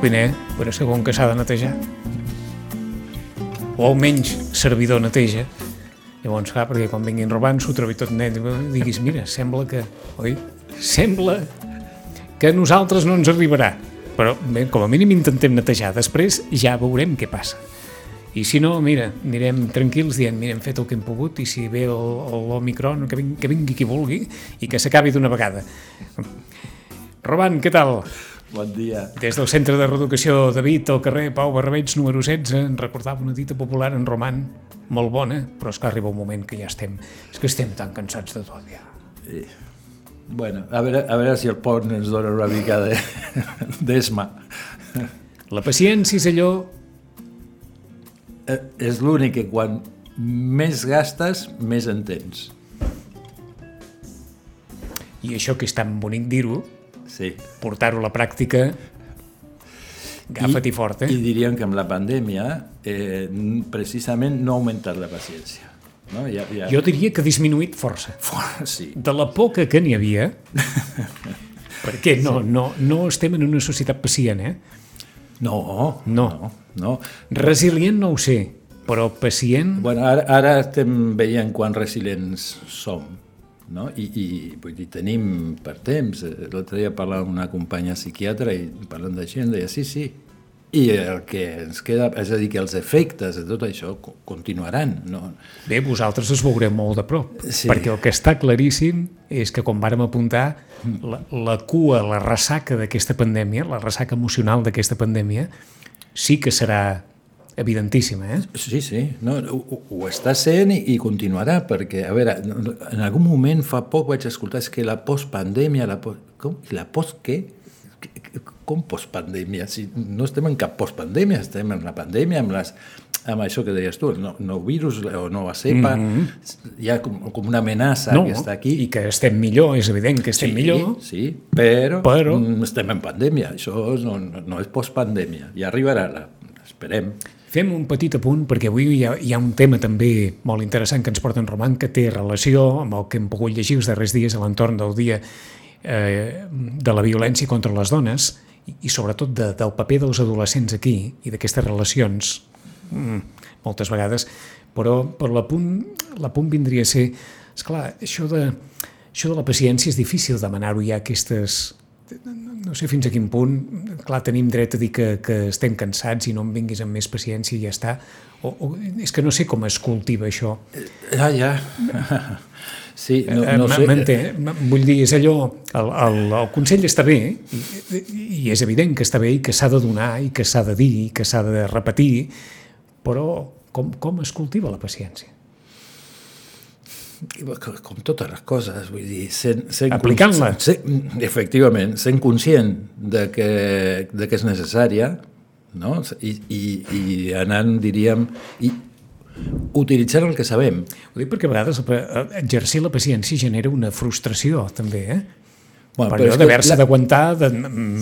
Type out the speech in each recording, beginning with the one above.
Eh? Però és que s'ha de netejar. O almenys servidor neteja. Llavors, clar, perquè quan vinguin robant s'ho trobi tot net, diguis, mira, sembla que, oi? Sembla que a nosaltres no ens arribarà. Però bé, com a mínim intentem netejar. Després ja veurem què passa. I si no, mira, anirem tranquils dient, mira, hem fet el que hem pogut i si ve l'Omicron, que, vingui, que vingui qui vulgui i que s'acabi d'una vegada. Roman, què tal? Bon dia. Des del Centre de Reeducació David, al carrer Pau Barbeig, número 16, en recordava una dita popular en roman, molt bona, però és que arriba un moment que ja estem, és que estem tan cansats de tot ja. I, bueno, a veure, a veure si el pont ens dona una mica d'esma. De, La paciència és allò... Eh, és l'únic que quan més gastes, més en tens. I això que és tan bonic dir-ho, Sí. portar-ho a la pràctica, agafa-t'hi fort, eh? I diríem que amb la pandèmia eh, precisament no ha augmentat la paciència. No? Ja, ja... Jo diria que ha disminuït força. Sí. De la poca que n'hi havia, perquè no, no, no estem en una societat pacient, eh? No, No. no, no. Resilient no ho sé, però pacient... Bueno, ara, ara estem veient quan resilients som, no? I, i vull dir, tenim per temps. L'altre dia parlava amb una companya psiquiatra i parlant d'això em deia, sí, sí, i el que ens queda, és a dir, que els efectes de tot això co- continuaran. No? Bé, vosaltres es veureu molt de prop, Sí. perquè el que està claríssim és que, com vàrem apuntar, la, la cua, la ressaca d'aquesta pandèmia, la ressaca emocional d'aquesta pandèmia, sí que serà evidentíssima, eh? Sí, sí, no, ho, ho està sent i, i continuarà, perquè, a veure, en algun moment fa poc vaig escoltar és que la postpandèmia, la post... com? La post què? Com postpandèmia? Si no estem en cap postpandèmia, estem en la pandèmia, amb, les, amb això que deies tu, el nou, nou virus o nova cepa, mm -hmm. hi ha com, com una amenaça No, que està aquí. i que estem millor, és evident que estem sí, millor, Sí, però, Però- estem en pandèmia, això no, no, és postpandèmia, ja arribarà, la, esperem. Fem un petit apunt perquè avui hi ha, hi ha un tema també molt interessant que ens porta en Roman que té relació amb el que hem pogut llegir els darrers dies a l'entorn del dia eh, de la violència contra les dones i, i sobretot de, del paper dels adolescents aquí i d'aquestes relacions mm, moltes vegades. Però, però l'apunt l'apunt vindria a ser esclar, això de, això de la paciència és difícil demanar-ho ja aquestes no sé fins a quin punt, clar, tenim dret a dir que, que estem cansats i no em vinguis amb més paciència i ja està. O, o, és que no sé com es cultiva això. Ja, ja. Sí, no, Eh, no sé. m'entén? Vull dir, és allò, el, el, el Consell està bé, i, i és evident que està bé i que s'ha de donar i que s'ha de dir i que s'ha de repetir, però com, com es cultiva la paciència? Com totes les coses, vull dir, sent, sent Aplicant-la. Efectivament, sent conscient de que, de que és necessària, no? I, i, i anant, diríem, i utilitzant el que sabem. Ho dic perquè a vegades eh, exercir la paciència genera una frustració, també, eh? Bueno, per però és d'haver-se la- d'aguantar... De...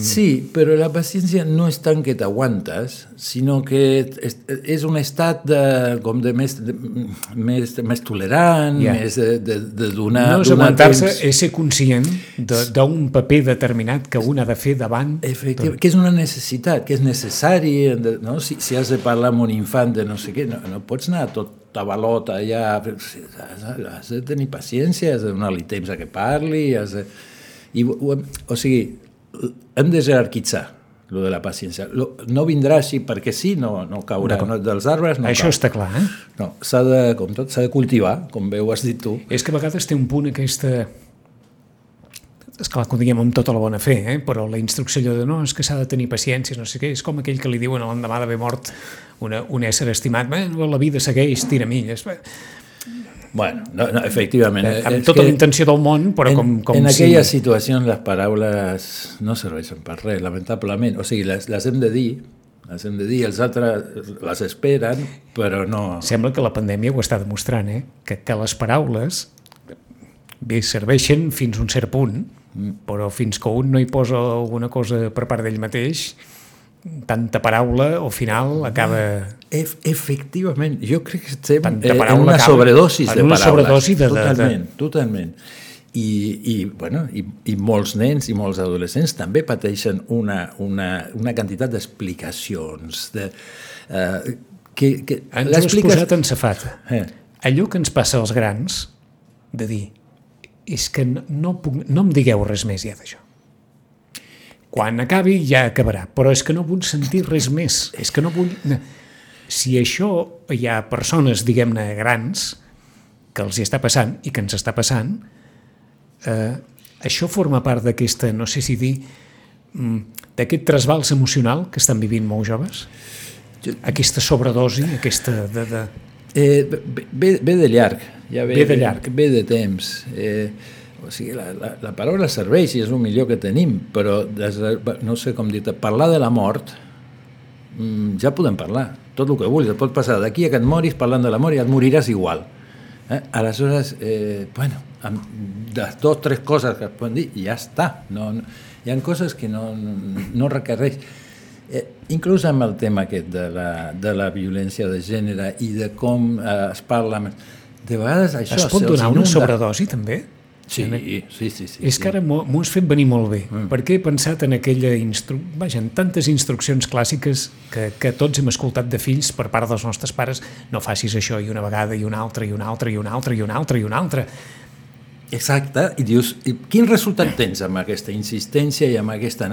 Sí, però la paciència no és tant que t'aguantes, sinó que és, és un estat de, com de més, de, més, més tolerant, Ja. més de, de, de donar... No és aguantar-se, temps. és ser conscient de- d'un paper determinat que un ha de fer davant. Efectivament, que és una necessitat, que és necessari, no? si, si has de parlar amb un infant de no sé què, no, no pots anar tot tabalot allà, has, has de tenir paciència, has de donar-li temps a que parli, has de... I, ho, o sigui, hem de jerarquitzar lo de la paciència. Lo, no vindrà així perquè sí, no, no caurà, no, dels arbres no Això cau. està clar, eh? No, s'ha de, com tot, s'ha de cultivar, com bé ho has dit tu. És que a vegades té un punt aquesta... És clar que ho diguem amb tota la bona fe, eh? però la instrucció allò de no, és que s'ha de tenir paciència, no sé què, és com aquell que li diuen a l'endemà d'haver mort una, un ésser estimat, la vida segueix, tira milles. Bueno, no, no, efectivament. Eh, amb tota la intenció del món, però en, com, com en aquella situació les paraules no serveixen per res, lamentablement. O sigui, les, les hem de dir, les hem de dir, els altres les esperen, però no... Sembla que la pandèmia ho està demostrant, eh? que, que les paraules bé, serveixen fins a un cert punt, però fins que un no hi posa alguna cosa per part d'ell mateix, tanta paraula, al final acaba... Ef efectivament, jo crec que estem Tanta en una acaba- sobredosis en de una paraules. sobredosi de- de- de- Totalment, totalment. i, i, bueno, i, i molts nens i molts adolescents també pateixen una, una, una quantitat d'explicacions. De, eh, que, que Ens ho has posat en safata. Eh. Allò que ens passa als grans, de dir, és que no, no, puc, no em digueu res més ja d'això. Quan acabi ja acabarà, però és que no vull sentir res més. És que no vull... Si això hi ha persones, diguem-ne, grans, que els hi està passant i que ens està passant, eh, això forma part d'aquesta, no sé si dir, mm, d'aquest trasbals emocional que estan vivint molts joves? Aquesta sobredosi, aquesta de... de... Eh, ve, ve de llarg, ja ve, Ve de llarg. ve de temps. Eh, o sigui, la, la, la paraula serveix i és el millor que tenim, però des, de- no sé com dir parlar de la mort mm, ja podem parlar, tot el que vulguis, et pot passar d'aquí a que et moris parlant de la mort i et moriràs igual. Eh? Aleshores, eh, bueno, amb les dues tres coses que es poden dir, ja està. No, no, hi ha coses que no, no requereix. Eh, inclús amb el tema aquest de la, de la violència de gènere i de com eh, es parla... De vegades això Es pot donar una sobredosi, també? Sí, sí, sí. sí És que ara m'ho m'ho has fet venir molt bé, mm. perquè he pensat en aquella instru... Vaja, en tantes instruccions clàssiques que, que tots hem escoltat de fills per part dels nostres pares, no facis això i una vegada i una altra i una altra i una altra i una altra i una altra. Exacte, i dius, i quin resultat tens amb aquesta insistència i amb aquesta...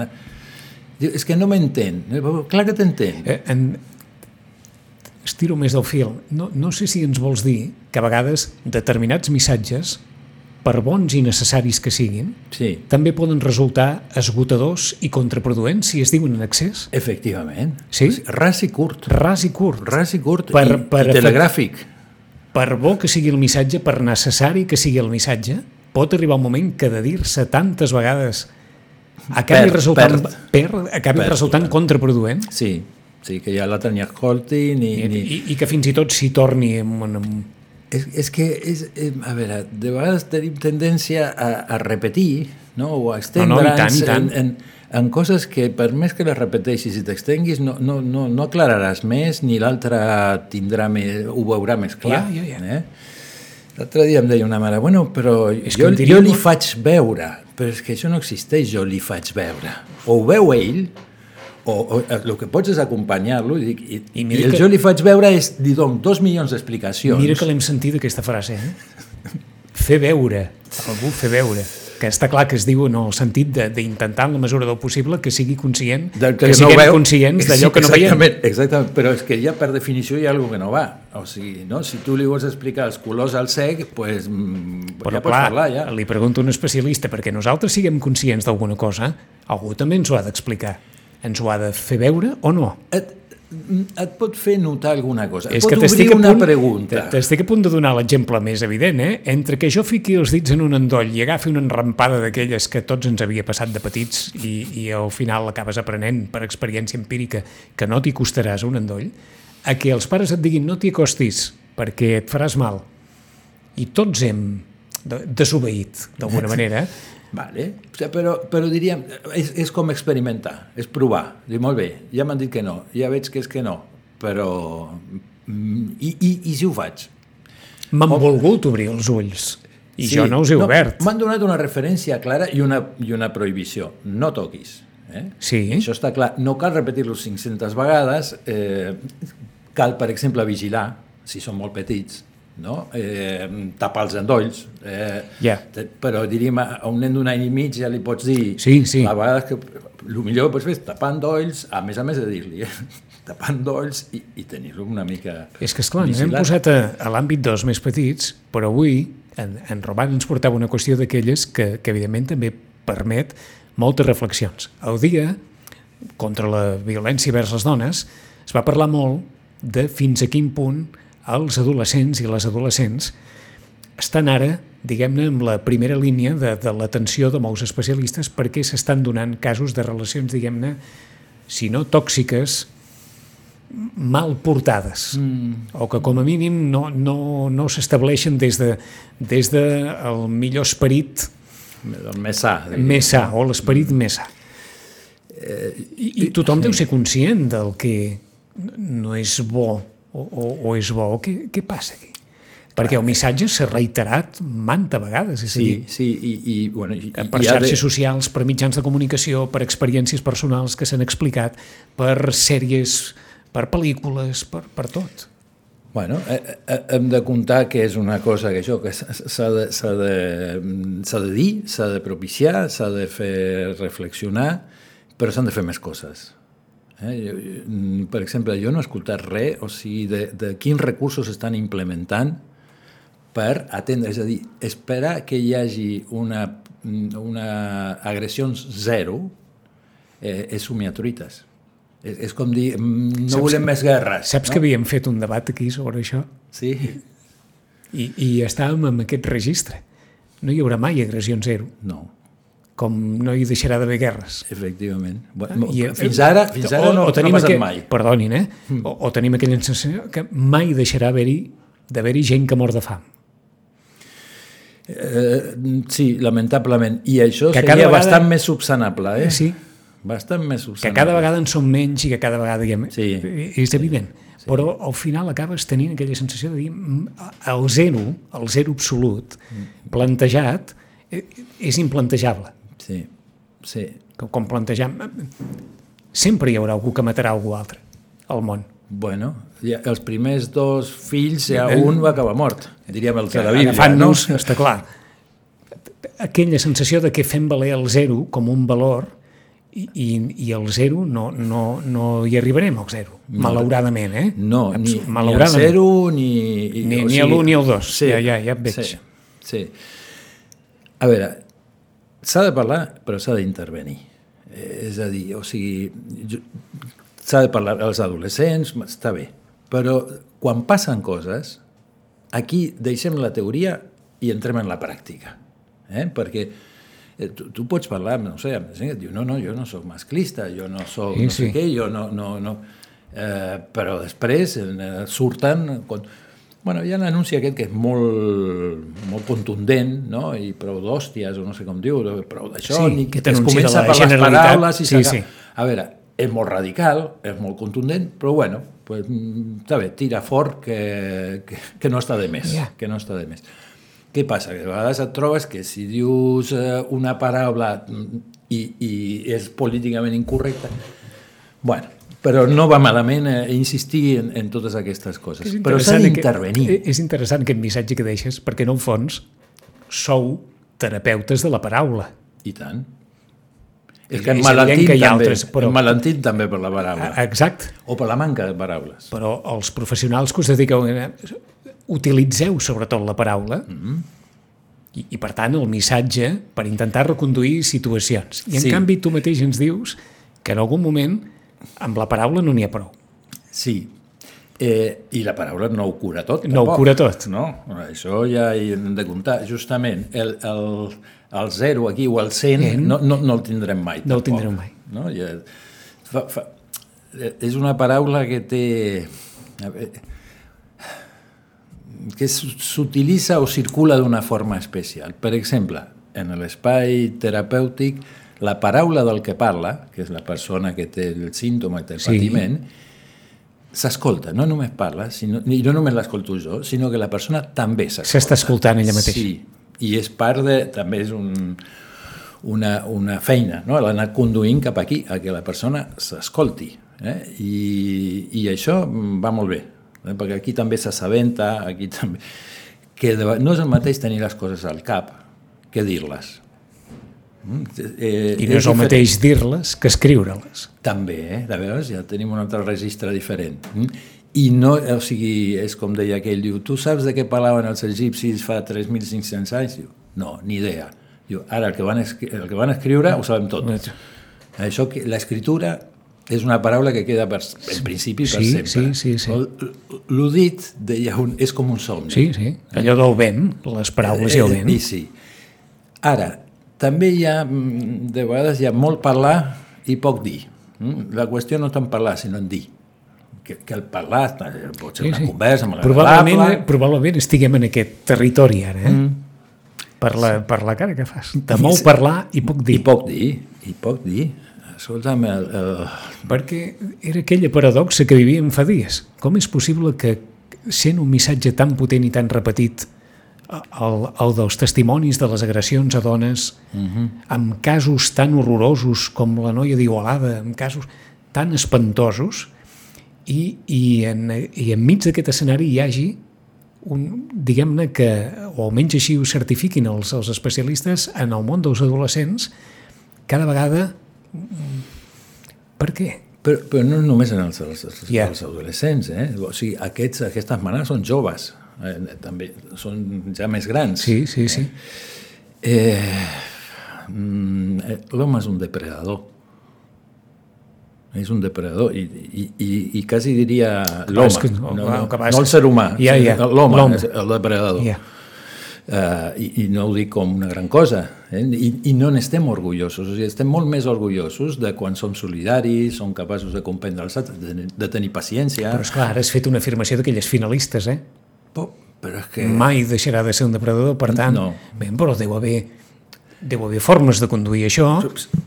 Diu, és que no m'entén. Clar que t'entén. Eh, en... Estiro més del fil. No, no sé si ens vols dir que a vegades determinats missatges, per bons i necessaris que siguin, Sí, també poden resultar esgotadors i contraproduents si es diuen en excés. efectivament. Sí? Ras i curt. Ras i curt. Ras i curt Per- i, per i telegràfic. per bo que sigui el missatge, per necessari que sigui el missatge, pot arribar un moment que de dir-se tantes vegades acabi Perd, resultant, perd. perd, acabi Perd, resultant perd. contraproduent Sí, sí, que ja l'altre ni escolti ni... i, ni... i, i que fins i tot s'hi torni amb, amb, És, és que, és, a veure, de vegades tenim tendència a, a repetir, no? o a No, no, i tant, estendre'ns i tant. en, en, en coses que per més que les repeteixis i t'extenguis no, no, no, no aclararàs més ni l'altre tindrà més, ho veurà més clar. Ja, ja, ja. Eh? L'altre dia em deia una mare, bueno, però És jo, diria jo li faig veure, però és que això no existeix, jo li faig veure. O ho veu ell, o, o el que pots és acompanyar-lo i, i, I i, el que- jo li faig veure és, li dono dos milions d'explicacions. Mira que l'hem sentit aquesta frase, eh? Fer veure, algú fer veure que està clar que es diu en el sentit de- d'intentar en la mesura del possible que sigui conscient, Del que, no siguem veu. conscients d'allò Sí, que no veiem. exactament, però és que ja per definició hi ha alguna que no va. O sigui, no? si tu li vols explicar els colors al cec, pues, mm, Però ja pots clar, parlar. Ja. li pregunto a un especialista, perquè nosaltres siguem conscients d'alguna cosa, algú també ens ho ha d'explicar. Ens ho ha de fer veure o no? Et, et pot fer notar alguna cosa. Et És pot que obrir una punt, pregunta. T'estic a punt de donar l'exemple més evident, eh? Entre que jo fiqui els dits en un endoll i agafi una enrampada d'aquelles que tots ens havia passat de petits i, i al final acabes aprenent per experiència empírica que no t'hi costaràs un endoll, a que els pares et diguin no t'hi acostis perquè et faràs mal. I tots hem de- desobeït, d'alguna manera, Vale. O sigui, però, però diríem, és, és com experimentar, és provar. Dir, molt bé, ja m'han dit que no, ja veig que és que no, però... mm, I, i, i si ho faig? m'han volgut obrir els ulls. I jo no els he obert. M'han donat una referència clara i una, i una prohibició. No toquis. Eh? Sí. Això està clar. No cal repetir-lo 500 vegades. Eh, cal, per exemple, vigilar, si són molt petits, no? eh, tapar els endolls. Eh, te- Però diríem, a un nen d'un any i mig ja li pots dir... Sí, sí. A vegades que el millor que pots fer és tapar endolls, a més a més de dir-li, eh? tapar endolls i, i tenir-lo una mica És que, esclar, ens hem posat a, a l'àmbit dels més petits, però avui en, en Roman ens portava una qüestió d'aquelles que, que, evidentment, també permet moltes reflexions. El dia, contra la violència vers les dones, es va parlar molt de fins a quin punt els adolescents i les adolescents estan ara, diguem-ne, amb la primera línia de, de l'atenció de molts especialistes perquè s'estan donant casos de relacions, diguem-ne, si no tòxiques, mal portades mm. o que com a mínim no, no, no s'estableixen des de, des de el millor esperit El més sa. més sa o l'esperit més sa. I, I tothom deu ser conscient del que no és bo o, o, o és bo. Què, què passa aquí? perquè el missatge s'ha reiterat manta vegades. És Sí, dir, sí, i, i, bueno, i, per i xarxes de- socials, per mitjans de comunicació, per experiències personals que s'han explicat, per sèries, per pel·lícules, per, per tot. Bueno, eh, eh, hem de comptar que és una cosa que això que s'ha de, de, s'ha de dir, s'ha de propiciar, s'ha de fer reflexionar, però s'han de fer més coses. Eh? Jo, mm, per exemple, jo no he escoltat res, o sigui, de, de quins recursos estan implementant per atendre, és a dir, esperar que hi hagi una, una agressió zero eh, és somiar truites. És, és com dir, mm, no Saps volem que- més guerres. Saps no? que havíem fet un debat aquí sobre això? Sí, I, i estàvem en aquest registre. No hi haurà mai agressió zero, no, com no hi deixarà d'haver guerres. efectivament. Bueno, I, fins ara, fins ara no, no ha passat mai. Perdonin, eh? O, o tenim aquella sensació que mai deixarà haver-hi d'haver-hi gent que mor de fam. Eh, sí, lamentablement. I això Que seria cada vegada- bastant més subsanable, eh? Sí, Bastant més que subsanable. cada vegada en som menys i que cada vegada hi ha més. Sí. És evident. Sí. Però al final acabes tenint aquella sensació de dir "Mm, el zero, el zero absolut, plantejat, eh, és implantejable. Sí, sí. Com, com plantejam... Sempre hi haurà algú que matarà algú altre al món. Bueno, ja, els primers dos fills, ja Eh? un va acabar mort, diríem el de la Bíblia. Agafant-nos, no? està clar, aquella sensació de que fem valer el zero com un valor i, i, i el zero no, no, no hi arribarem al zero, malauradament, eh? No, ni, Abs- ni el zero, ni... i- Ni- o ni l'1 ni el 2, ja- ja- ja et veig. Sí, sí. A veure, s'ha de parlar, però s'ha d'intervenir. Eh, És a dir, o sigui, s'ha de parlar als adolescents, està bé, però quan passen coses, aquí deixem la teoria i entrem en la pràctica. Eh? Perquè eh, tu, tu pots parlar, no sé, amb gent que et diu, no, no, jo no sóc masclista, jo no sóc Sí, no sé sí. què, jo no... no, no eh, però després eh, surten... Con... Bueno, hi ha l'anunci aquest que és molt, molt contundent, no? i prou d'hòsties, o no sé com diu, prou d'això, Sí, ni que es comença per les paraules i sí, sí. A veure, és molt radical, és molt contundent, però bueno, pues, mm, està bé, tira fort que, que, que no està de més, Ja. que no està de més. Què passa? Que a vegades et trobes que si dius eh, una paraula mm, i, i és políticament incorrecta, bueno, però no va malament eh, insistir en, en totes aquestes coses. Però s'ha d'intervenir. aquest- És interessant aquest missatge que deixes, perquè en el fons sou terapeutes de la paraula. I tant. És que en malentit, que hi ha també, altres, però- en malentit també per la paraula. Exacte. O per la manca de paraules. Però els professionals que us dediqueu utilitzeu sobretot la paraula Mm-hmm. i, i per tant el missatge per intentar reconduir situacions. I en Sí. canvi tu mateix ens dius que en algun moment amb la paraula no n'hi ha prou. Sí, eh, i la paraula no ho cura tot. No ho tampoc. cura tot. No, això ja hi hem de comptar. Justament, el, el, el 0 aquí o el 100 En. no, no, no el tindrem mai. No el tampoc, tindrem mai. No? Ja, fa, fa, eh, és una paraula que té... a veure, que s'utilitza o circula d'una forma especial. Per exemple, en l'espai terapèutic, la paraula del que parla, que és la persona que té el símptoma, que té el Sí. patiment, s'escolta, no només parla, sinó, i no només l'escolto jo, sinó que la persona també s'escolta. S'està escoltant ella mateixa. Sí, i és part de, també és un, una, una feina, no? l'anar conduint cap aquí, a que la persona s'escolti. Eh? I, I això va molt bé, eh? perquè aquí també s'assabenta, aquí també... Que de, no és el mateix tenir les coses al cap que dir-les. Mm, Eh, I no és el diferent. mateix dir-les que escriure-les. També, eh? de vegades ja tenim un altre registre diferent. Mm? I no, o sigui, és com deia aquell, diu, tu saps de què parlaven els egipcis fa 3.500 anys? Diu, no, ni idea. Diu, ara el que van, el que van escriure ho sabem tot. Això que l'escriptura és una paraula que queda per, en principi per Sí, sempre. sí, sí, sí. El- L'ho dit, deia un, és com un somni. Sí, sí. Allò del vent, les paraules i el vent. Eh, I sí. Ara, també hi ha, mm, de vegades hi ha molt parlar i poc dir. Mm? La qüestió no és tant parlar, sinó en dir. Que, que el parlar eh, pot ser Sí, una sí. conversa molt Probablement, agradable. probablement estiguem en aquest territori ara, eh? Mm. Per, la, per la cara que fas. De molt Sí. parlar i poc dir. I poc dir, i poc dir. Escolta'm, el, el, Perquè era aquella paradoxa que vivíem fa dies. Com és possible que sent un missatge tan potent i tan repetit el, el dels testimonis de les agressions a dones, uh -huh. amb casos tan horrorosos com la noia d'Igualada, amb casos tan espantosos, i, i, en, i enmig d'aquest escenari hi hagi un, diguem-ne que, o almenys així ho certifiquin els, els especialistes, en el món dels adolescents, cada vegada... Per què? Però, però no només en els, els, els, Yeah. els adolescents, eh? O sigui, aquests, aquestes manes són joves, eh? també són ja més grans. Sí, sí, sí. Eh, mm, eh, L'home és un depredador. És un depredador i, i, i, i quasi diria l'home, no, no, no, passa- el ser humà, Ja, ja. l'home és el depredador. Ja. Uh, i, I no ho dic com una gran cosa, eh? I, i no n'estem orgullosos, o sigui, estem molt més orgullosos de quan som solidaris, som capaços de comprendre els altres, de, de tenir paciència, Però, esclar, ara has fet una afirmació d'aquelles finalistes, eh? Però, però és que... Mai deixarà de ser un depredador, per tant... No. Bé, però deu haver, deu haver formes de conduir això.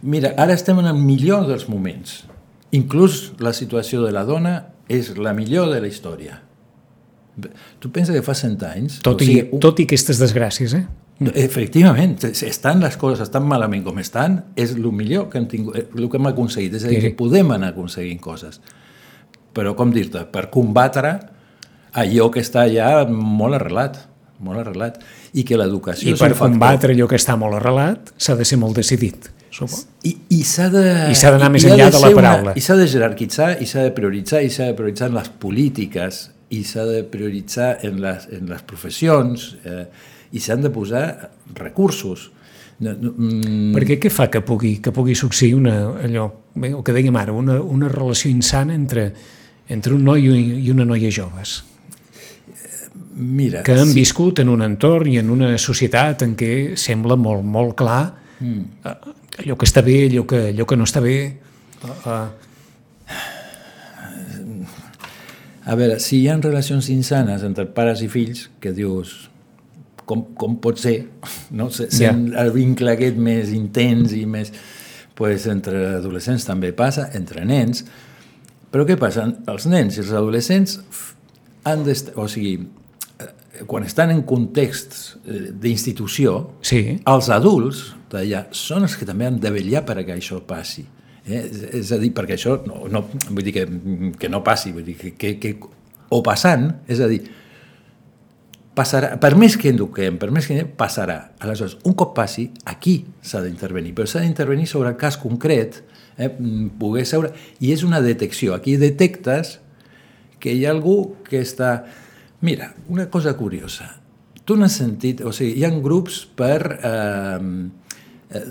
Mira, ara estem en el millor dels moments. Inclús la situació de la dona és la millor de la història. Tu pensa que fa 100 anys... Tot, o sigui, i, tot i aquestes desgràcies, eh? Efectivament, estan les coses estan malament com estan, és el millor que hem, tingut, eh, el que hem aconseguit, és a dir, Sí, sí. que podem anar aconseguint coses. Però, com dir-te, per combatre allò que està ja molt arrelat, molt arrelat, i que l'educació I per combatre allò que està molt arrelat, s'ha de ser molt decidit, suposo. I, i s'ha de... D'anar més enllà de la ser paraula. I s'ha de jerarquitzar, i s'ha de prioritzar, i s'ha de prioritzar en les polítiques, i s'ha de prioritzar en les, en les professions, eh, i s'han de posar recursos. No, no, mm, Perquè què fa que pugui, que pugui succeir una, allò, bé, el que dèiem ara, una, una relació insana entre, entre un noi i una noia joves, mira, que han viscut en un entorn i en una societat en què sembla molt, molt clar mm. allò que està bé, allò que, allò que no està bé. Uh, uh, A veure, si hi ha relacions insanes entre pares i fills, que dius, com, com pot ser, no? Se- sent el vincle aquest més intens i més... pues, entre adolescents també passa, entre nens, però què passa? Els nens i els adolescents han. O sigui, eh, quan estan en contexts eh, d'institució, sí, els adults d'allà són els que també han de vetllar perquè això passi. Eh? És, a dir, perquè això no, no, vull dir que, que no passi, vull dir que, que, que o passant, és a dir, passarà, per més que eduquem, per més que passarà. Aleshores, un cop passi, aquí s'ha d'intervenir, però s'ha d'intervenir sobre el cas concret, eh, poder seure, i és una detecció. Aquí detectes que hi ha algú que està... Mira, una cosa curiosa. Tu n'has sentit... O sigui, hi ha grups per eh, eh,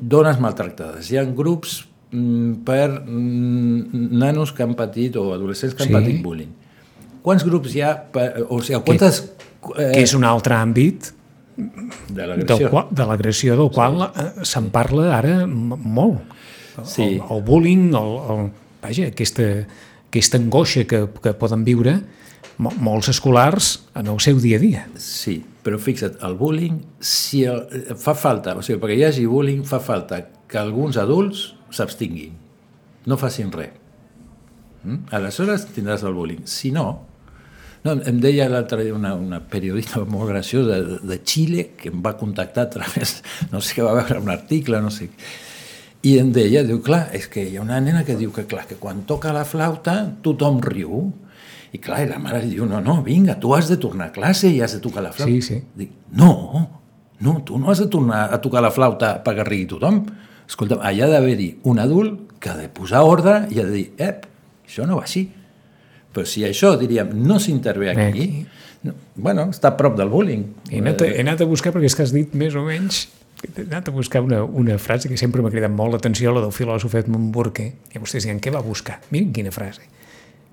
dones maltractades, hi ha grups mm, per mm, nanos que han patit o adolescents que han Sí. patit bullying. Quants grups hi ha? Per, o sigui, quantes... Eh, que és un altre àmbit de l'agressió. de l'agressió del qual eh, se'n parla ara molt. Sí. El, el bullying, el, el, vaja, aquesta, aquesta angoixa que, que poden viure mo, molts escolars en el seu dia a dia. Sí, però fixa't, el bullying, si el, fa falta, o sigui, perquè hi hagi bullying, fa falta que alguns adults s'abstinguin, no facin res. Mm? Aleshores tindràs el bullying. Si no, no em deia l'altre dia una, una periodista molt graciosa de, de Xile que em va contactar a través, no sé què va veure un article, no sé i em deia, diu, clar, és que hi ha una nena que diu que, clar, que quan toca la flauta tothom riu. I clar, i la mare li diu, no, no, vinga, tu has de tornar a classe i has de tocar la flauta. Sí, sí. Dic, no, no, tu no has de tornar a tocar la flauta perquè rigui tothom. Escolta, allà ha d'haver-hi un adult que ha de posar ordre i ha de dir, ep, això no va així. Però si això, diríem, no s'intervé aquí, Aquí. no, bueno, està a prop del bullying. He anat, a, he anat a buscar, perquè és que has dit més o menys, he anat a buscar una, una frase que sempre m'ha cridat molt l'atenció, la del filòsof Edmund Burke, i vostès diuen, què va buscar? Miren quina frase.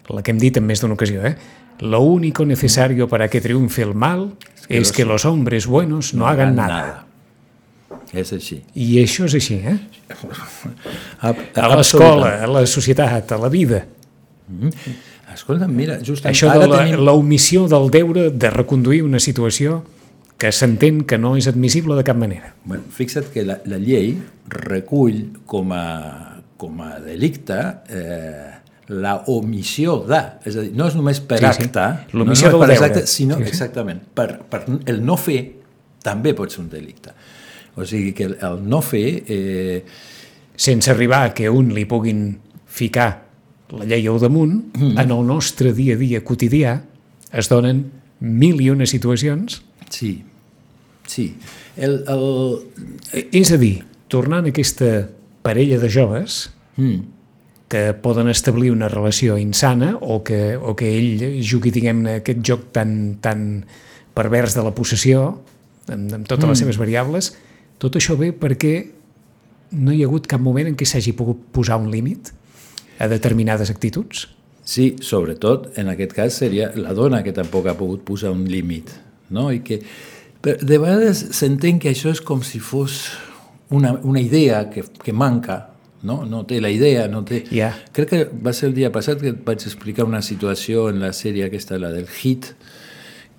La que hem dit en més d'una ocasió, eh? Lo único necesario para que triunfe el mal es que los hombres buenos no, hagan nada. És així. I això és així, eh? A, A l'escola, a la societat, a la vida. Escolta, mira, justament Això de la, tenim... la omissió del deure de reconduir una situació que s'entén que no és admissible de cap manera. Bueno, fixa't que la, la llei recull com a, com a delicte eh, la omissió de, és a dir, no és només per Sí, sí. acte, L'omissió no del només per deure. acte, sinó, Sí, sí. exactament, per, per el no fer també pot ser un delicte. O sigui que el, el no fer... Eh, sense arribar a que un li puguin ficar la llei al damunt, mm. en el nostre dia a dia quotidià es donen mil i una situacions. sí, sí. El, el, Eh, És a dir, tornant a aquesta parella de joves mm, que poden establir una relació insana o que, o que ell jugui, diguem-ne, aquest joc tan, tan pervers de la possessió, amb, amb totes mm. les seves variables, tot això ve perquè no hi ha hagut cap moment en què s'hagi pogut posar un límit a determinades actituds. Sí, sobretot en aquest cas seria la dona que tampoc ha pogut posar un límit, no? I que però de vegades s'entén que això és com si fos una, una idea que, que manca, no? no té la idea, no té... Ja. Crec que va ser el dia passat que et vaig explicar una situació en la sèrie aquesta, la del HIT,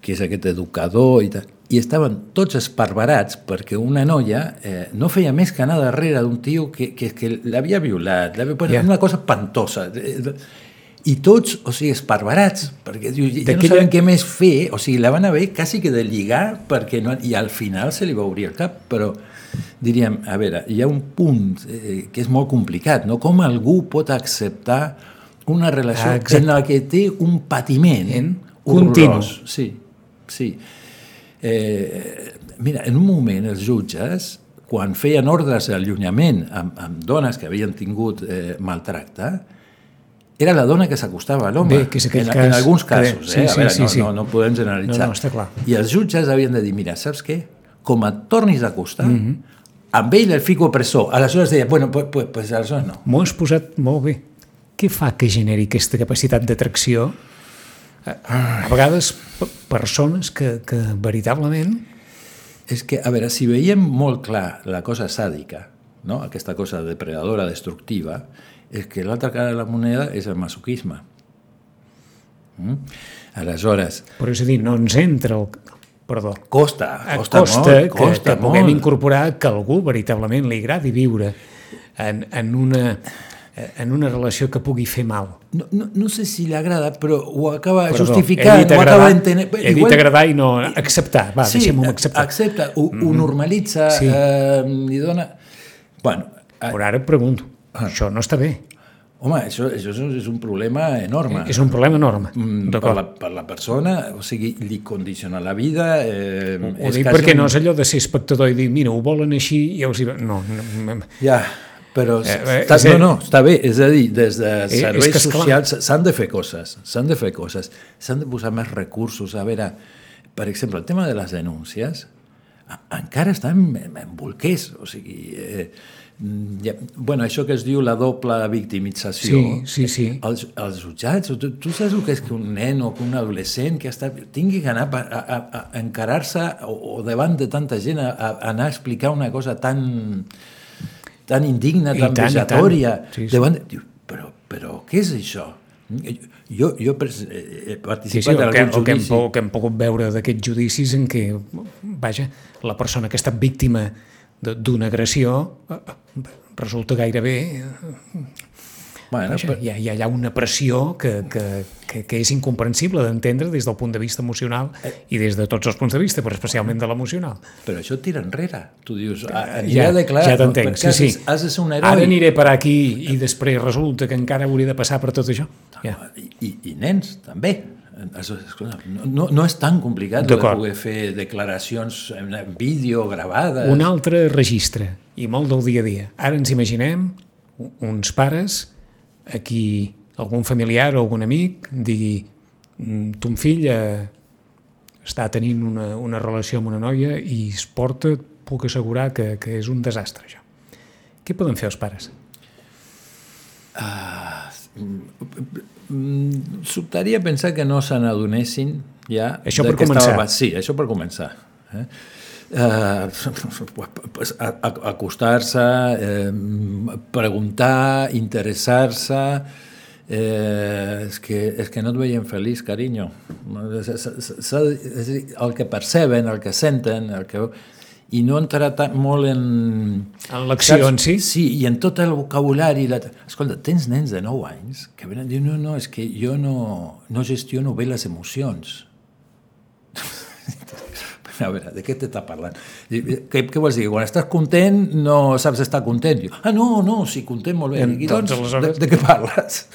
que és aquest educador i tal, i estaven tots esparverats perquè una noia eh, no feia més que anar darrere d'un tio que, que, que l'havia violat, l'havia, bueno, Ja. una cosa pantosa. Eh, I tots, o sigui, esparverats, perquè diu, ja no saben què més fer, o sigui, la van haver quasi que de lligar, perquè no, i al final se li va obrir el cap, però diríem, a veure, hi ha un punt eh, que és molt complicat, no? Com algú pot acceptar una relació Ah, exacte. en la que té un patiment En continu. Sí, sí. Eh, mira, en un moment els jutges, quan feien ordres d'allunyament amb, amb dones que havien tingut eh, maltracte, era la dona que s'acostava a l'home. En, cas en alguns casos, sí, eh? sí, a veure, sí, no, sí. no, no podem generalitzar. No, no, està clar. I els jutges havien de dir, mira, saps què? Com et tornis a acostar, Mhm. mm -hmm. amb ell el fico presó. Aleshores deia, bueno, pues, pues, pues aleshores no. M'ho has posat molt bé. Què fa que generi aquesta capacitat d'atracció? A, a vegades persones que, que veritablement És que, a veure, si veiem molt clar la cosa sàdica, no? aquesta cosa depredadora, destructiva, és que l'altra cara de la moneda és el masoquisme. Mm? Aleshores, però és a dir, no ens entra el... Perdó. costa, costa, costa molt, que, costa que puguem molt. incorporar que algú veritablement li agradi viure en, en, una, en una relació que pugui fer mal. No, no, no sé si li agrada, però ho acaba Perdó, justificant, dit ho acaba agradar, entenent... he dit agradar i no acceptar. Va, sí, deixem-ho acceptar. accepta, ho, ho normalitza, Sí. eh, li dona... Bueno, eh, Però ara et pregunto, Ah. això no està bé. Home, això, això és un- és un problema enorme. És un problema enorme. Mm, per, la, per la persona, o sigui, li condiciona la vida... Eh, Ho és dic perquè un- no és allò de ser espectador i dir, mira, ho volen així i els hi... va-". No, no, Ja, però Eh, eh, està, a- no, no, està bé, és a dir, des de és serveis clar. socials s'han de fer coses, s'han de fer coses, s'han de posar més recursos, a veure, per exemple, el tema de les denúncies encara està en, en bolquers, o sigui, eh, ja, bueno, això que es diu la doble victimització, Sí, sí, sí. els, els jutjats, tu, tu saps el que és que un nen o que un adolescent que està, tingui que anar a, a, a, encarar-se o, o davant de tanta gent a, a anar a explicar una cosa tan tan indigna, I tan tant, i tant. Sí, sí. davant... Diu, però, però què és això? Jo, jo he pres- he Sí, sí, participat el en que, algun que, hem, po- que hem pogut veure d'aquests judicis en què, vaja, la persona que ha estat víctima d'una agressió eh, resulta gairebé... Bueno, Vaja, però, hi, ha, hi ha una pressió que, que, que, que és incomprensible d'entendre des del punt de vista emocional i des de tots els punts de vista, però especialment de l'emocional. però això tira enrere. Tu dius, a, Ja, ja, de clar, ja t'entenc, perquè sí, has, sí. has de ser un heroi. Ara aniré per aquí i després resulta que encara hauria de passar per tot això. Ja. I, i, i nens, també. Escolta, No, no, és tan complicat de poder fer declaracions en, vídeo gravades. Un altre registre, i molt del dia a dia. Ara ens imaginem uns pares a qui algun familiar o algun amic digui "Mm, ton fill eh, està tenint una, una relació amb una noia i es porta, puc assegurar que, que és un desastre, això. Què poden fer els pares? Mm, Sobtaria pensar que no se n'adonessin ja... Això per començar. Estava... Sí, això per començar. Eh? A- acostar-se, eh, preguntar, interessar-se, eh, és, que, és que no et veiem feliç, carinyo. S- s- s- El que perceben, el que senten, el que... i no entrar tan molt en... En l'acció en si? Sí, i en tot el vocabulari. La... Escolta, tens nens de 9 anys que venen i diuen, no, no, és que jo no, no gestiono bé les emocions. a veure, de què t'està parlant? Què, què vols dir? Quan estàs content no saps estar content. Diu, ah, no, no, sí, content molt bé. I, doncs, de, de què parles?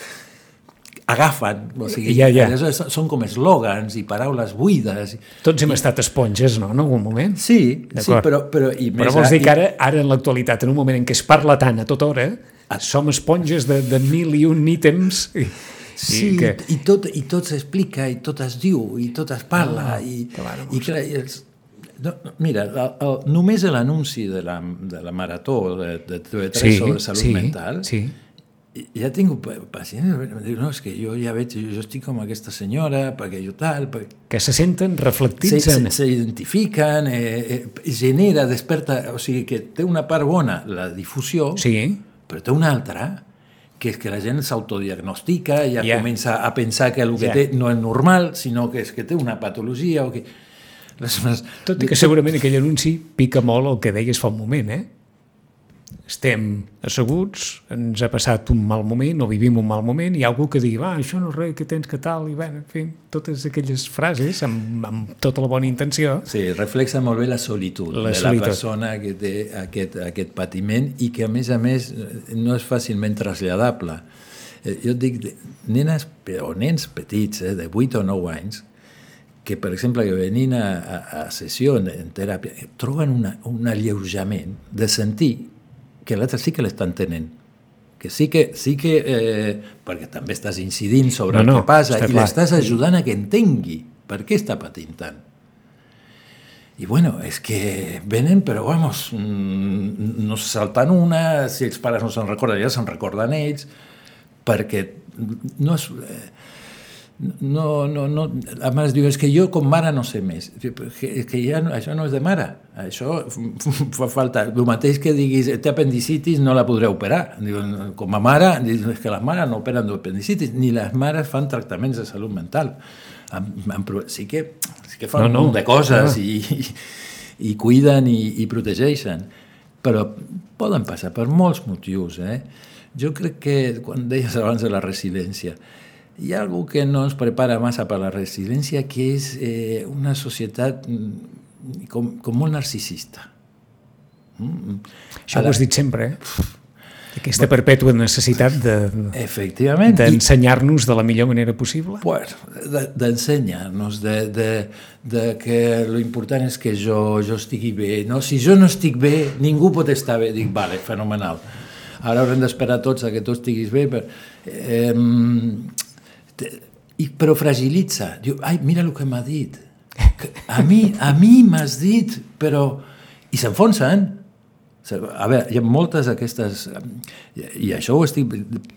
Agafen, o sigui, ja, ja. són com eslògans i paraules buides. Tots hem estat esponges, no?, en algun moment? Sí, sí però, però... I més, però vols dir que ara, ara en l'actualitat, en un moment en què es parla tant a tota hora, ah. som esponges de, de mil i un ítems... I, sí, i, que... i, tot, i tot s'explica, i tot es diu, i tot es parla, ah, i, clar, i, clar, i els, no, mira, el, el, només l'anunci de, la, de la marató de, de TV3 sí, sobre salut sí, mental sí ja tinc pacients que diu, no, és que jo ja veig, jo estic com aquesta senyora, perquè jo tal... Perquè... Que se senten reflectits en... S'identifiquen, eh, eh, genera, desperta... O sigui, que té una part bona la difusió, sí. però té una altra, que és que la gent s'autodiagnostica, ja yeah. comença a pensar que el que yeah. té no és normal, sinó que és que té una patologia o que... Les, les... Tot i que segurament aquell anunci pica molt el que deies fa un moment, eh? Estem asseguts, ens ha passat un mal moment o vivim un mal moment, i hi ha algú que digui, va, això no és res, que tens que tal, i bé, en fi, totes aquelles frases amb, amb tota la bona intenció. Sí, reflexa molt bé la solitud la de solitud. la persona que té aquest, aquest patiment i que, a més a més, no és fàcilment traslladable. Eh, jo et dic, nenes o nens petits, eh, de 8 o 9 anys, que, per exemple, que venint a, a, a sessió en, en teràpia, troben una, un alleujament de sentir que l'altre sí que l'està entenent que sí que, sí que eh, perquè també estàs incidint sobre no, el no, que passa i l'estàs ajudant a que entengui per què està patint tant. I bueno, és que venen, però vamos, mm, no saltant una, si els pares no se'n recorden, ja se'n recorden ells, perquè no és... No, no, no, la mare diu, és que jo com mare no sé més. És que ja, això no és de mare, això fa falta. El mateix que diguis, té apendicitis, no la podré operar. Diuen, com a mare, és que les mares no operen d'apendicitis, ni les mares fan tractaments de salut mental. Sí que, sí que fan no, no, un de coses no. i, i, i cuiden i, i protegeixen, però poden passar per molts motius. Eh? Jo crec que, quan deies abans de la resiliència, hi ha algo que no ens prepara massa per la resiliència, que és eh, una societat mm, com, com molt narcisista. Mm? Això la... ho has dit sempre, eh? Aquesta perpètua necessitat de, d'ensenyar-nos de la millor manera possible? Pues, d'ensenyar-nos, de, de, de que l'important és que jo, jo estigui bé. No? Si jo no estic bé, ningú pot estar bé. Dic, vale, fenomenal. Ara haurem d'esperar tots a que tu estiguis bé. Per... Eh, i, però fragilitza. Diu, ai, mira el que m'ha dit. A mi, a mi m'has dit, però... I s'enfonsen. A veure, hi ha moltes d'aquestes... I això ho estic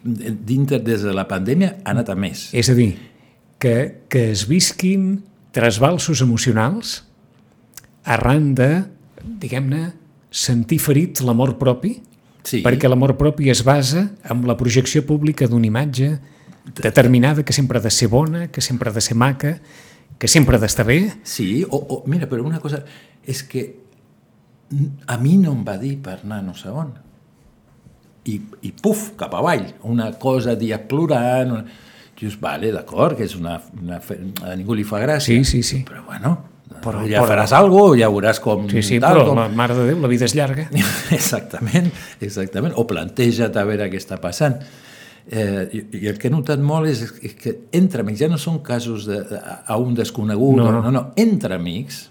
dintre des de la pandèmia ha anat a més. És a dir, que, que es visquin trasbalsos emocionals arran de, diguem-ne, sentir ferit l'amor propi, sí. perquè l'amor propi es basa en la projecció pública d'una imatge, determinada, que sempre ha de ser bona, que sempre ha de ser maca, que sempre ha d'estar bé. Sí, o, o mira, però una cosa és que a mi no em va dir per anar no sé on. I, i puf, cap avall, una cosa dia plorant... Una... Dius, vale, d'acord, que és una, una... A ningú li fa gràcia. Sí, sí, sí. Però bueno, però, ja però, faràs alguna cosa, ja veuràs com... Sí, sí, tal, però, com... mare de Déu, la vida és llarga. exactament, exactament. O planteja't a veure què està passant. Eh, i, I el que he notat molt és, és que entre amics, ja no són casos de, a, a un desconegut, no, no, no, no entre amics,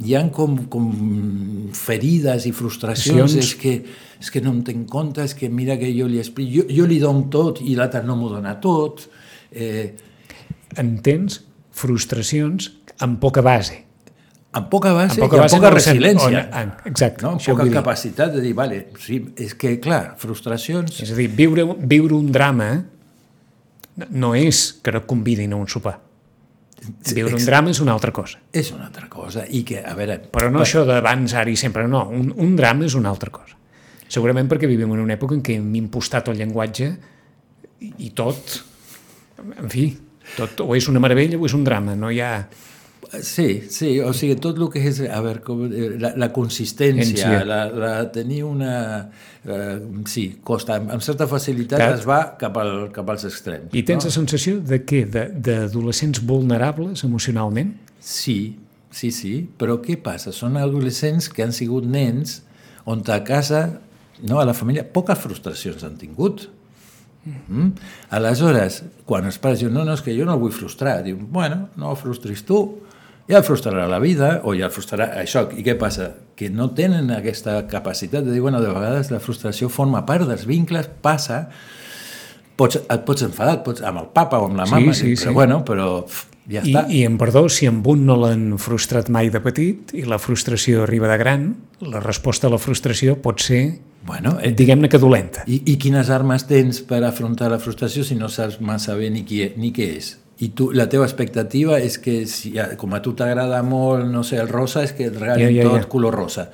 hi han com, com ferides i frustracions, és que, és que no em tenc compte, és que mira que jo li explico, jo, jo li dono tot i l'altre no m'ho dona tot. Eh... Entens frustracions amb poca base amb poca base amb poca i amb poca resiliència. On, exacte. No? Amb poca capacitat de dir, vale, sí, és que, clar, frustracions... És a dir, viure, viure un drama no és que no convidin a un sopar. Viure un drama és una altra cosa. És una altra cosa. I que, a veure... Però no per... això d'abans, ara i sempre, no. Un, un drama és una altra cosa. Segurament perquè vivim en una època en què hem impostat el llenguatge i tot, en fi, tot o és una meravella o és un drama, no hi ha Sí, sí, o sigui, tot el que és, a veure, com, eh, la, la consistència, Consciència. la, la, tenir una... Eh, sí, costa, amb, amb certa facilitat Clar. es va cap, al, cap als extrems. I tens no? la sensació de què? De- D'adolescents vulnerables emocionalment? Sí, sí, sí, però què passa? Són adolescents que han sigut nens on a casa, no, a la família, poques frustracions han tingut. Mm? Aleshores, quan els pares diuen, no, no, és que jo no el vull frustrar, diuen, bueno, no el frustris tu, ja el frustrarà la vida, o ja el frustrarà això. I què passa? Que no tenen aquesta capacitat de dir, bueno, de vegades la frustració forma part dels vincles, passa, pots, et pots enfadar, et pots, amb el papa o amb la Sí, mama, sí, però sí. bueno, però ja I, està. I en perdó, si amb un no l'han frustrat mai de petit i la frustració arriba de gran, la resposta a la frustració pot ser, Bueno, eh, diguem-ne que dolenta. I, I quines armes tens per afrontar la frustració si no saps massa bé ni, qui, ni què és? I tu, la teva expectativa és que, si, com a tu t'agrada molt, no sé, el rosa, és que et regalin Ja, ja, tot ja. color rosa.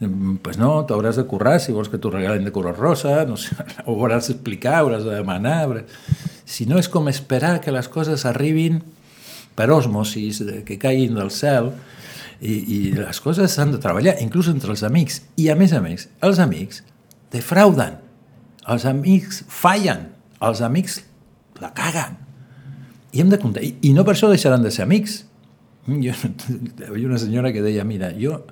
Mm, Pues no, t'hauràs de currar si vols que t'ho regalen de color rosa, no sé, ho hauràs d'explicar, hauràs de demanar... hauràs- Si no és com esperar que les coses arribin per osmosis, que caiguin del cel, i, i les coses s'han de treballar, inclús entre els amics. I a més a més, els amics defrauden, els amics fallen, els amics la caguen. I hem de comptar. I, i no per això deixaran de ser amics. Mm, Jo, hi una senyora que deia, mira, jo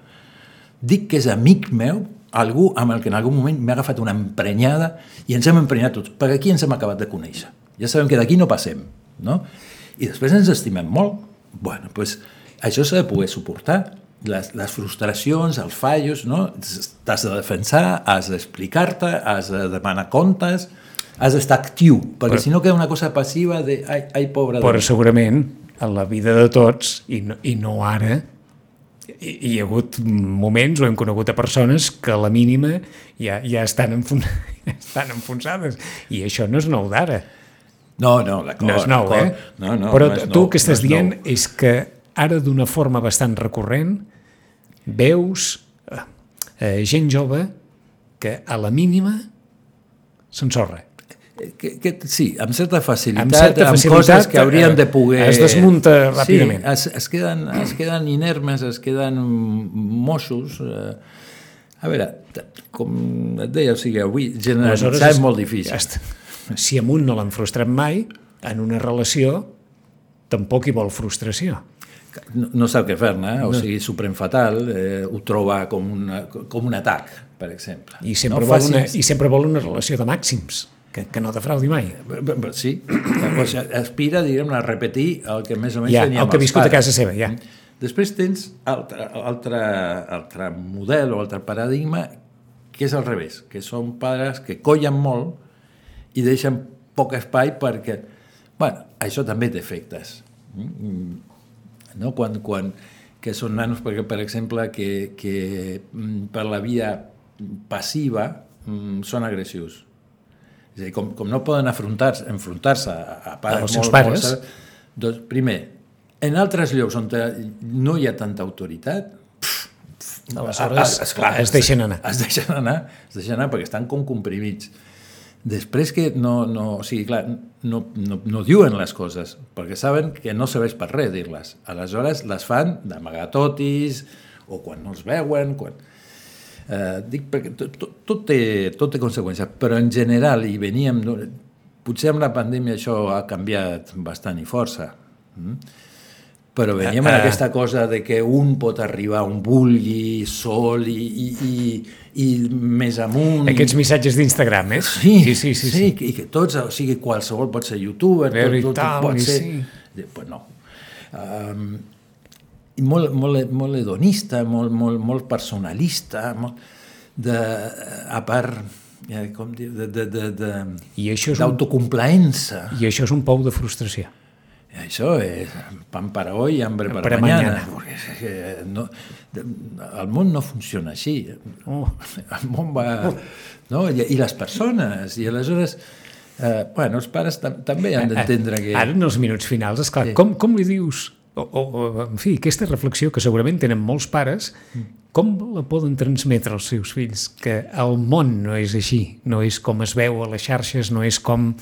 dic que és amic meu algú amb el que en algun moment m'ha agafat una emprenyada i ens hem emprenyat tots, perquè aquí ens hem acabat de conèixer. Ja sabem que d'aquí no passem, no? I després ens estimem molt. bueno, doncs això s'ha de poder suportar. Les, les frustracions, els fallos, no? T'has de defensar, has d'explicar-te, has de demanar comptes, has d'estar actiu, perquè Però- si no queda una cosa passiva de ai, ai pobre de Però mi". segurament en la vida de tots, i no, i no ara, hi, hi ha hagut moments o hem conegut a persones que a la mínima ja, ja estan, enfon, ja estan enfonsades. I això no és nou d'ara. No, no, d'acord. No és nou, eh? No, no, Però no tu el que estàs no és dient nou. és que ara d'una forma bastant recurrent veus eh, eh, gent jove que a la mínima s'ensorra. Que, que, sí, amb certa facilitat, Amb certa facilitat, coses que haurien eh, de poder... es desmunta ràpidament. Sí, es, es, queden, es queden inermes, es queden moixos. Eh, a veure, com et deia, o sigui, avui generalitzar és molt difícil. Si amb un no l'han frustrat mai, en una relació tampoc hi vol frustració. No, no sap què fer-ne, eh? o sigui, s'ho pren fatal, eh, ho troba com, una, com un atac, per exemple. I sempre, no vol facis- una, I sempre vol una relació de màxims, que, que no defraudi mai. B- Sí, sigui, aspira, diguem a repetir el que més o menys Ja, tenia el que ha viscut a pares. casa seva, ja. Després tens altre, altre, altre model o altre paradigma que és al revés, que són pares que collen molt i deixen poc espai perquè, bueno, això també té efectes. Mm, No? Quan, quan, que són nanos, perquè, per exemple, que, que mm, per la via passiva mm, són agressius. És a dir, com, com no poden afrontar-se enfrontar a, a pares Als seus pares. molt, doncs, primer, en altres llocs on no hi ha tanta autoritat, Aleshores, Ah, esclar, es deixen anar. Es deixen anar, es deixen anar perquè estan com comprimits. Després que no, no, o sigui, clar, no, no, no diuen les coses, perquè saben que no serveix per res dir-les. Aleshores les fan d'amagatotis o quan no els veuen, quan... Eh, dic perquè tot, tot, té, tot té conseqüències, però en general, i veníem... Potser amb la pandèmia això ha canviat bastant i força, mm? però veníem en Eh, eh. aquesta cosa de que un pot arribar on vulgui, sol i, i, i, i més amunt. Aquests missatges d'Instagram, eh? Sí, sí, sí, sí, sí, i que tots, o sigui, qualsevol pot ser youtuber, tot, tot, tot pot ser... sí. Sí. Pues no. Um, molt, molt, molt hedonista, molt, molt, molt personalista, molt de, a part, eh, com dir, de, de, de, de, I això és un- d'autocomplaença. I això és un pou de frustració. I això és pan para hoy, hambre para, Para mañana. mañana. És que no, el món no funciona així. Oh. El món va... No? I, I les persones. I aleshores, eh, bueno, els pares tam també han d'entendre que... Ara, en els minuts finals, esclar, Sí. com, com li dius... O, o, en fi, aquesta reflexió que segurament tenen molts pares, com la poden transmetre als seus fills? Que el món no és així, no és com es veu a les xarxes, no és com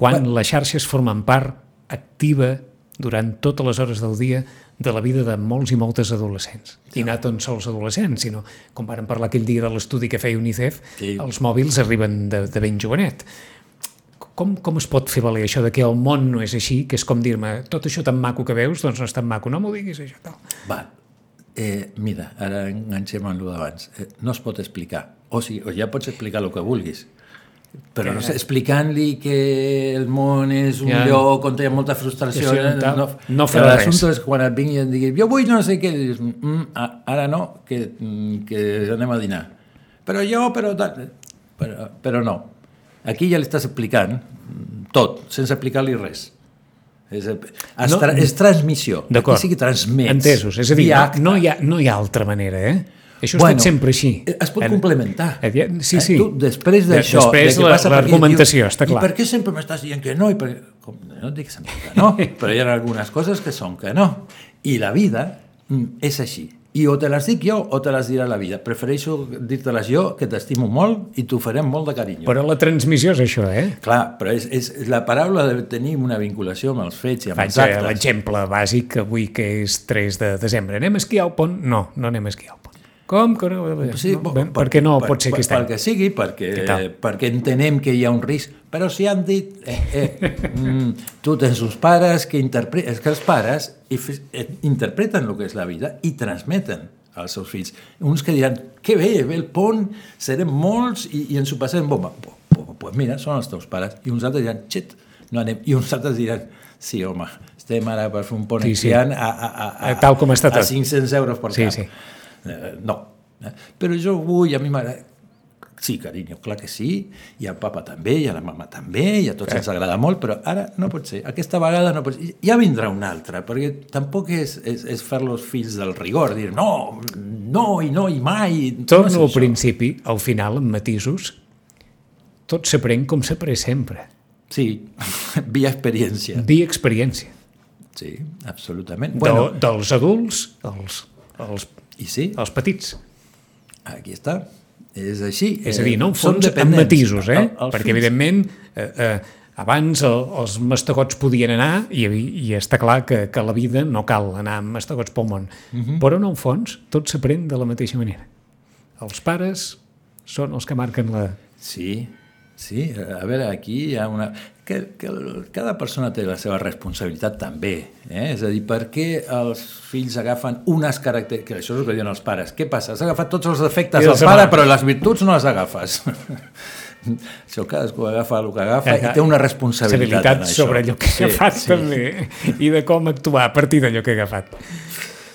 quan les xarxes formen part activa durant totes les hores del dia de la vida de molts i moltes adolescents. I no tan sols adolescents, sinó, com varen parlar aquell dia de l'estudi que feia UNICEF, Sí. els mòbils arriben de, de ben jovenet. Com, com es pot fer valer això de que el món no és així, que és com dir-me, tot això tan maco que veus, doncs no és tan maco, no m'ho diguis això, tal. Va, eh, mira, ara enganxem en el d'abans. Eh, no es pot explicar. O, sigui, o ja pots explicar el que vulguis, però no sé, explicant-li que el món és un Ja. lloc on hi ha molta frustració, Sí, sí, tal. no, No farà L'assumpte res. és quan et vingui i et digui jo vull no sé què, dius, mm, ara no, que, mm, que anem a dinar. Però jo, però tal, però, però no. Aquí ja li estàs explicant mm, tot, sense explicar-li res. És, es No, tra és transmissió. D'acord. Aquí sí que transmets. Entesos. És a dir, no, hi ha, no hi ha altra manera, eh? Això ha Bueno, estat sempre així. Eh, Es pot En- complementar. Eh, Sí, sí. Eh, tu, després De- d'això... després de l'argumentació, està clar. I per què sempre m'estàs dient que no? I per... què?" Com, no et dic sempre que no, però hi ha algunes coses que són que no. I la vida mm, és així. I o te les dic jo o te les dirà la vida. Prefereixo dir-te-les jo, que t'estimo molt i t'ho farem molt de carinyo. Però la transmissió és això, eh? Clar, però és, és la paraula de tenir una vinculació amb els fets i amb Faig els eh, actes. l'exemple bàsic avui que és 3 de desembre. Anem a esquiar al pont? No, no anem a esquiar al pont. Com que no? Sí, no? Ben, per, què no pot ser aquest per, any? Perquè sigui, Què perquè, tal? perquè entenem que hi ha un risc. Però si han dit, eh, eh, mm, tu tens uns pares que interpreten, és que els pares eh, interpreten el que és la vida i transmeten als seus fills. Uns que diran, que bé, ve el pont, serem molts i, i ens ho passem bomba. Pues, pues, mira, són els teus pares. I uns altres diran, xet, no anem. I uns altres diran, sí, home, estem ara per fer un pont Sí, sí. a, a, a, a, Eh, tal com està a tot. 500 euros per Sí, cap. sí. Eh, no. Eh? Però jo vull, a mi m'agrada... Sí, carinyo, clar que sí, i al papa també, i a la mama també, i a tots Eh. ens agrada molt, però ara no pot ser, aquesta vegada no pot ser. Ja vindrà una altra, perquè tampoc és, és, és fer-los fills del rigor, dir no, no i no i mai. no Torno és al principi, al final, amb matisos, tot s'aprèn com s'aprèn sempre. Sí, via experiència. Via experiència. Sí, absolutament. Bueno, de, dels adults als, als, i sí, als petits. aquí està. És així. És a dir, no en Són fons amb matisos, eh? El- els Perquè, fills- evidentment, eh, eh, abans el, els mastegots podien anar i, i està clar que, que la vida no cal anar amb mastegots pel món. Mhm. Però, en el fons, tot s'aprèn de la mateixa manera. Els pares són els que marquen la... Sí, sí. A veure, aquí hi ha una... Que, que cada persona té la seva responsabilitat també. Eh? És a dir, per què els fills agafen unes característiques... Que això és el que diuen els pares. Què passa? Has agafat tots els defectes del pare, però les virtuts no les agafes. això cadascú agafa el que agafa i té una responsabilitat en això. sobre allò que he agafat, també, i de com actuar a partir d'allò que he agafat.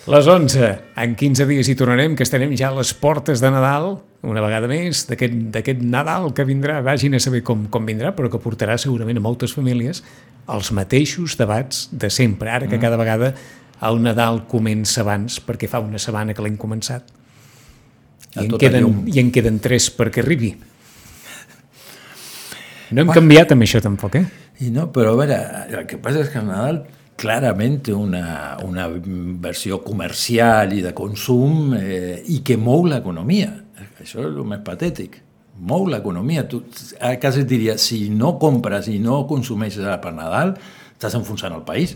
Les 11, en 15 dies hi tornarem, que estarem ja a les portes de Nadal, una vegada més, d'aquest Nadal que vindrà, vagin a saber com, com vindrà, però que portarà segurament a moltes famílies els mateixos debats de sempre, ara que cada vegada el Nadal comença abans, perquè fa una setmana que l'hem començat, i en, tota queden, i en queden tres perquè arribi. No hem canviat amb això tampoc, eh? I no, però a veure, el que passa és que el Nadal clarament una, una versió comercial i de consum eh, i que mou l'economia. Això és el més patètic. Mou l'economia. Tu a casa et diria, si no compres i no consumeixes ara per Nadal, estàs enfonsant el país.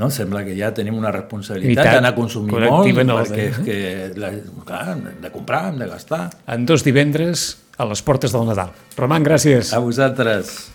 No? Sembla que ja tenim una responsabilitat d'anar a consumir molt, el- perquè és que, la, clar, hem de comprar, hem de gastar. En dos divendres a les portes del Nadal. Roman, gràcies. A vosaltres.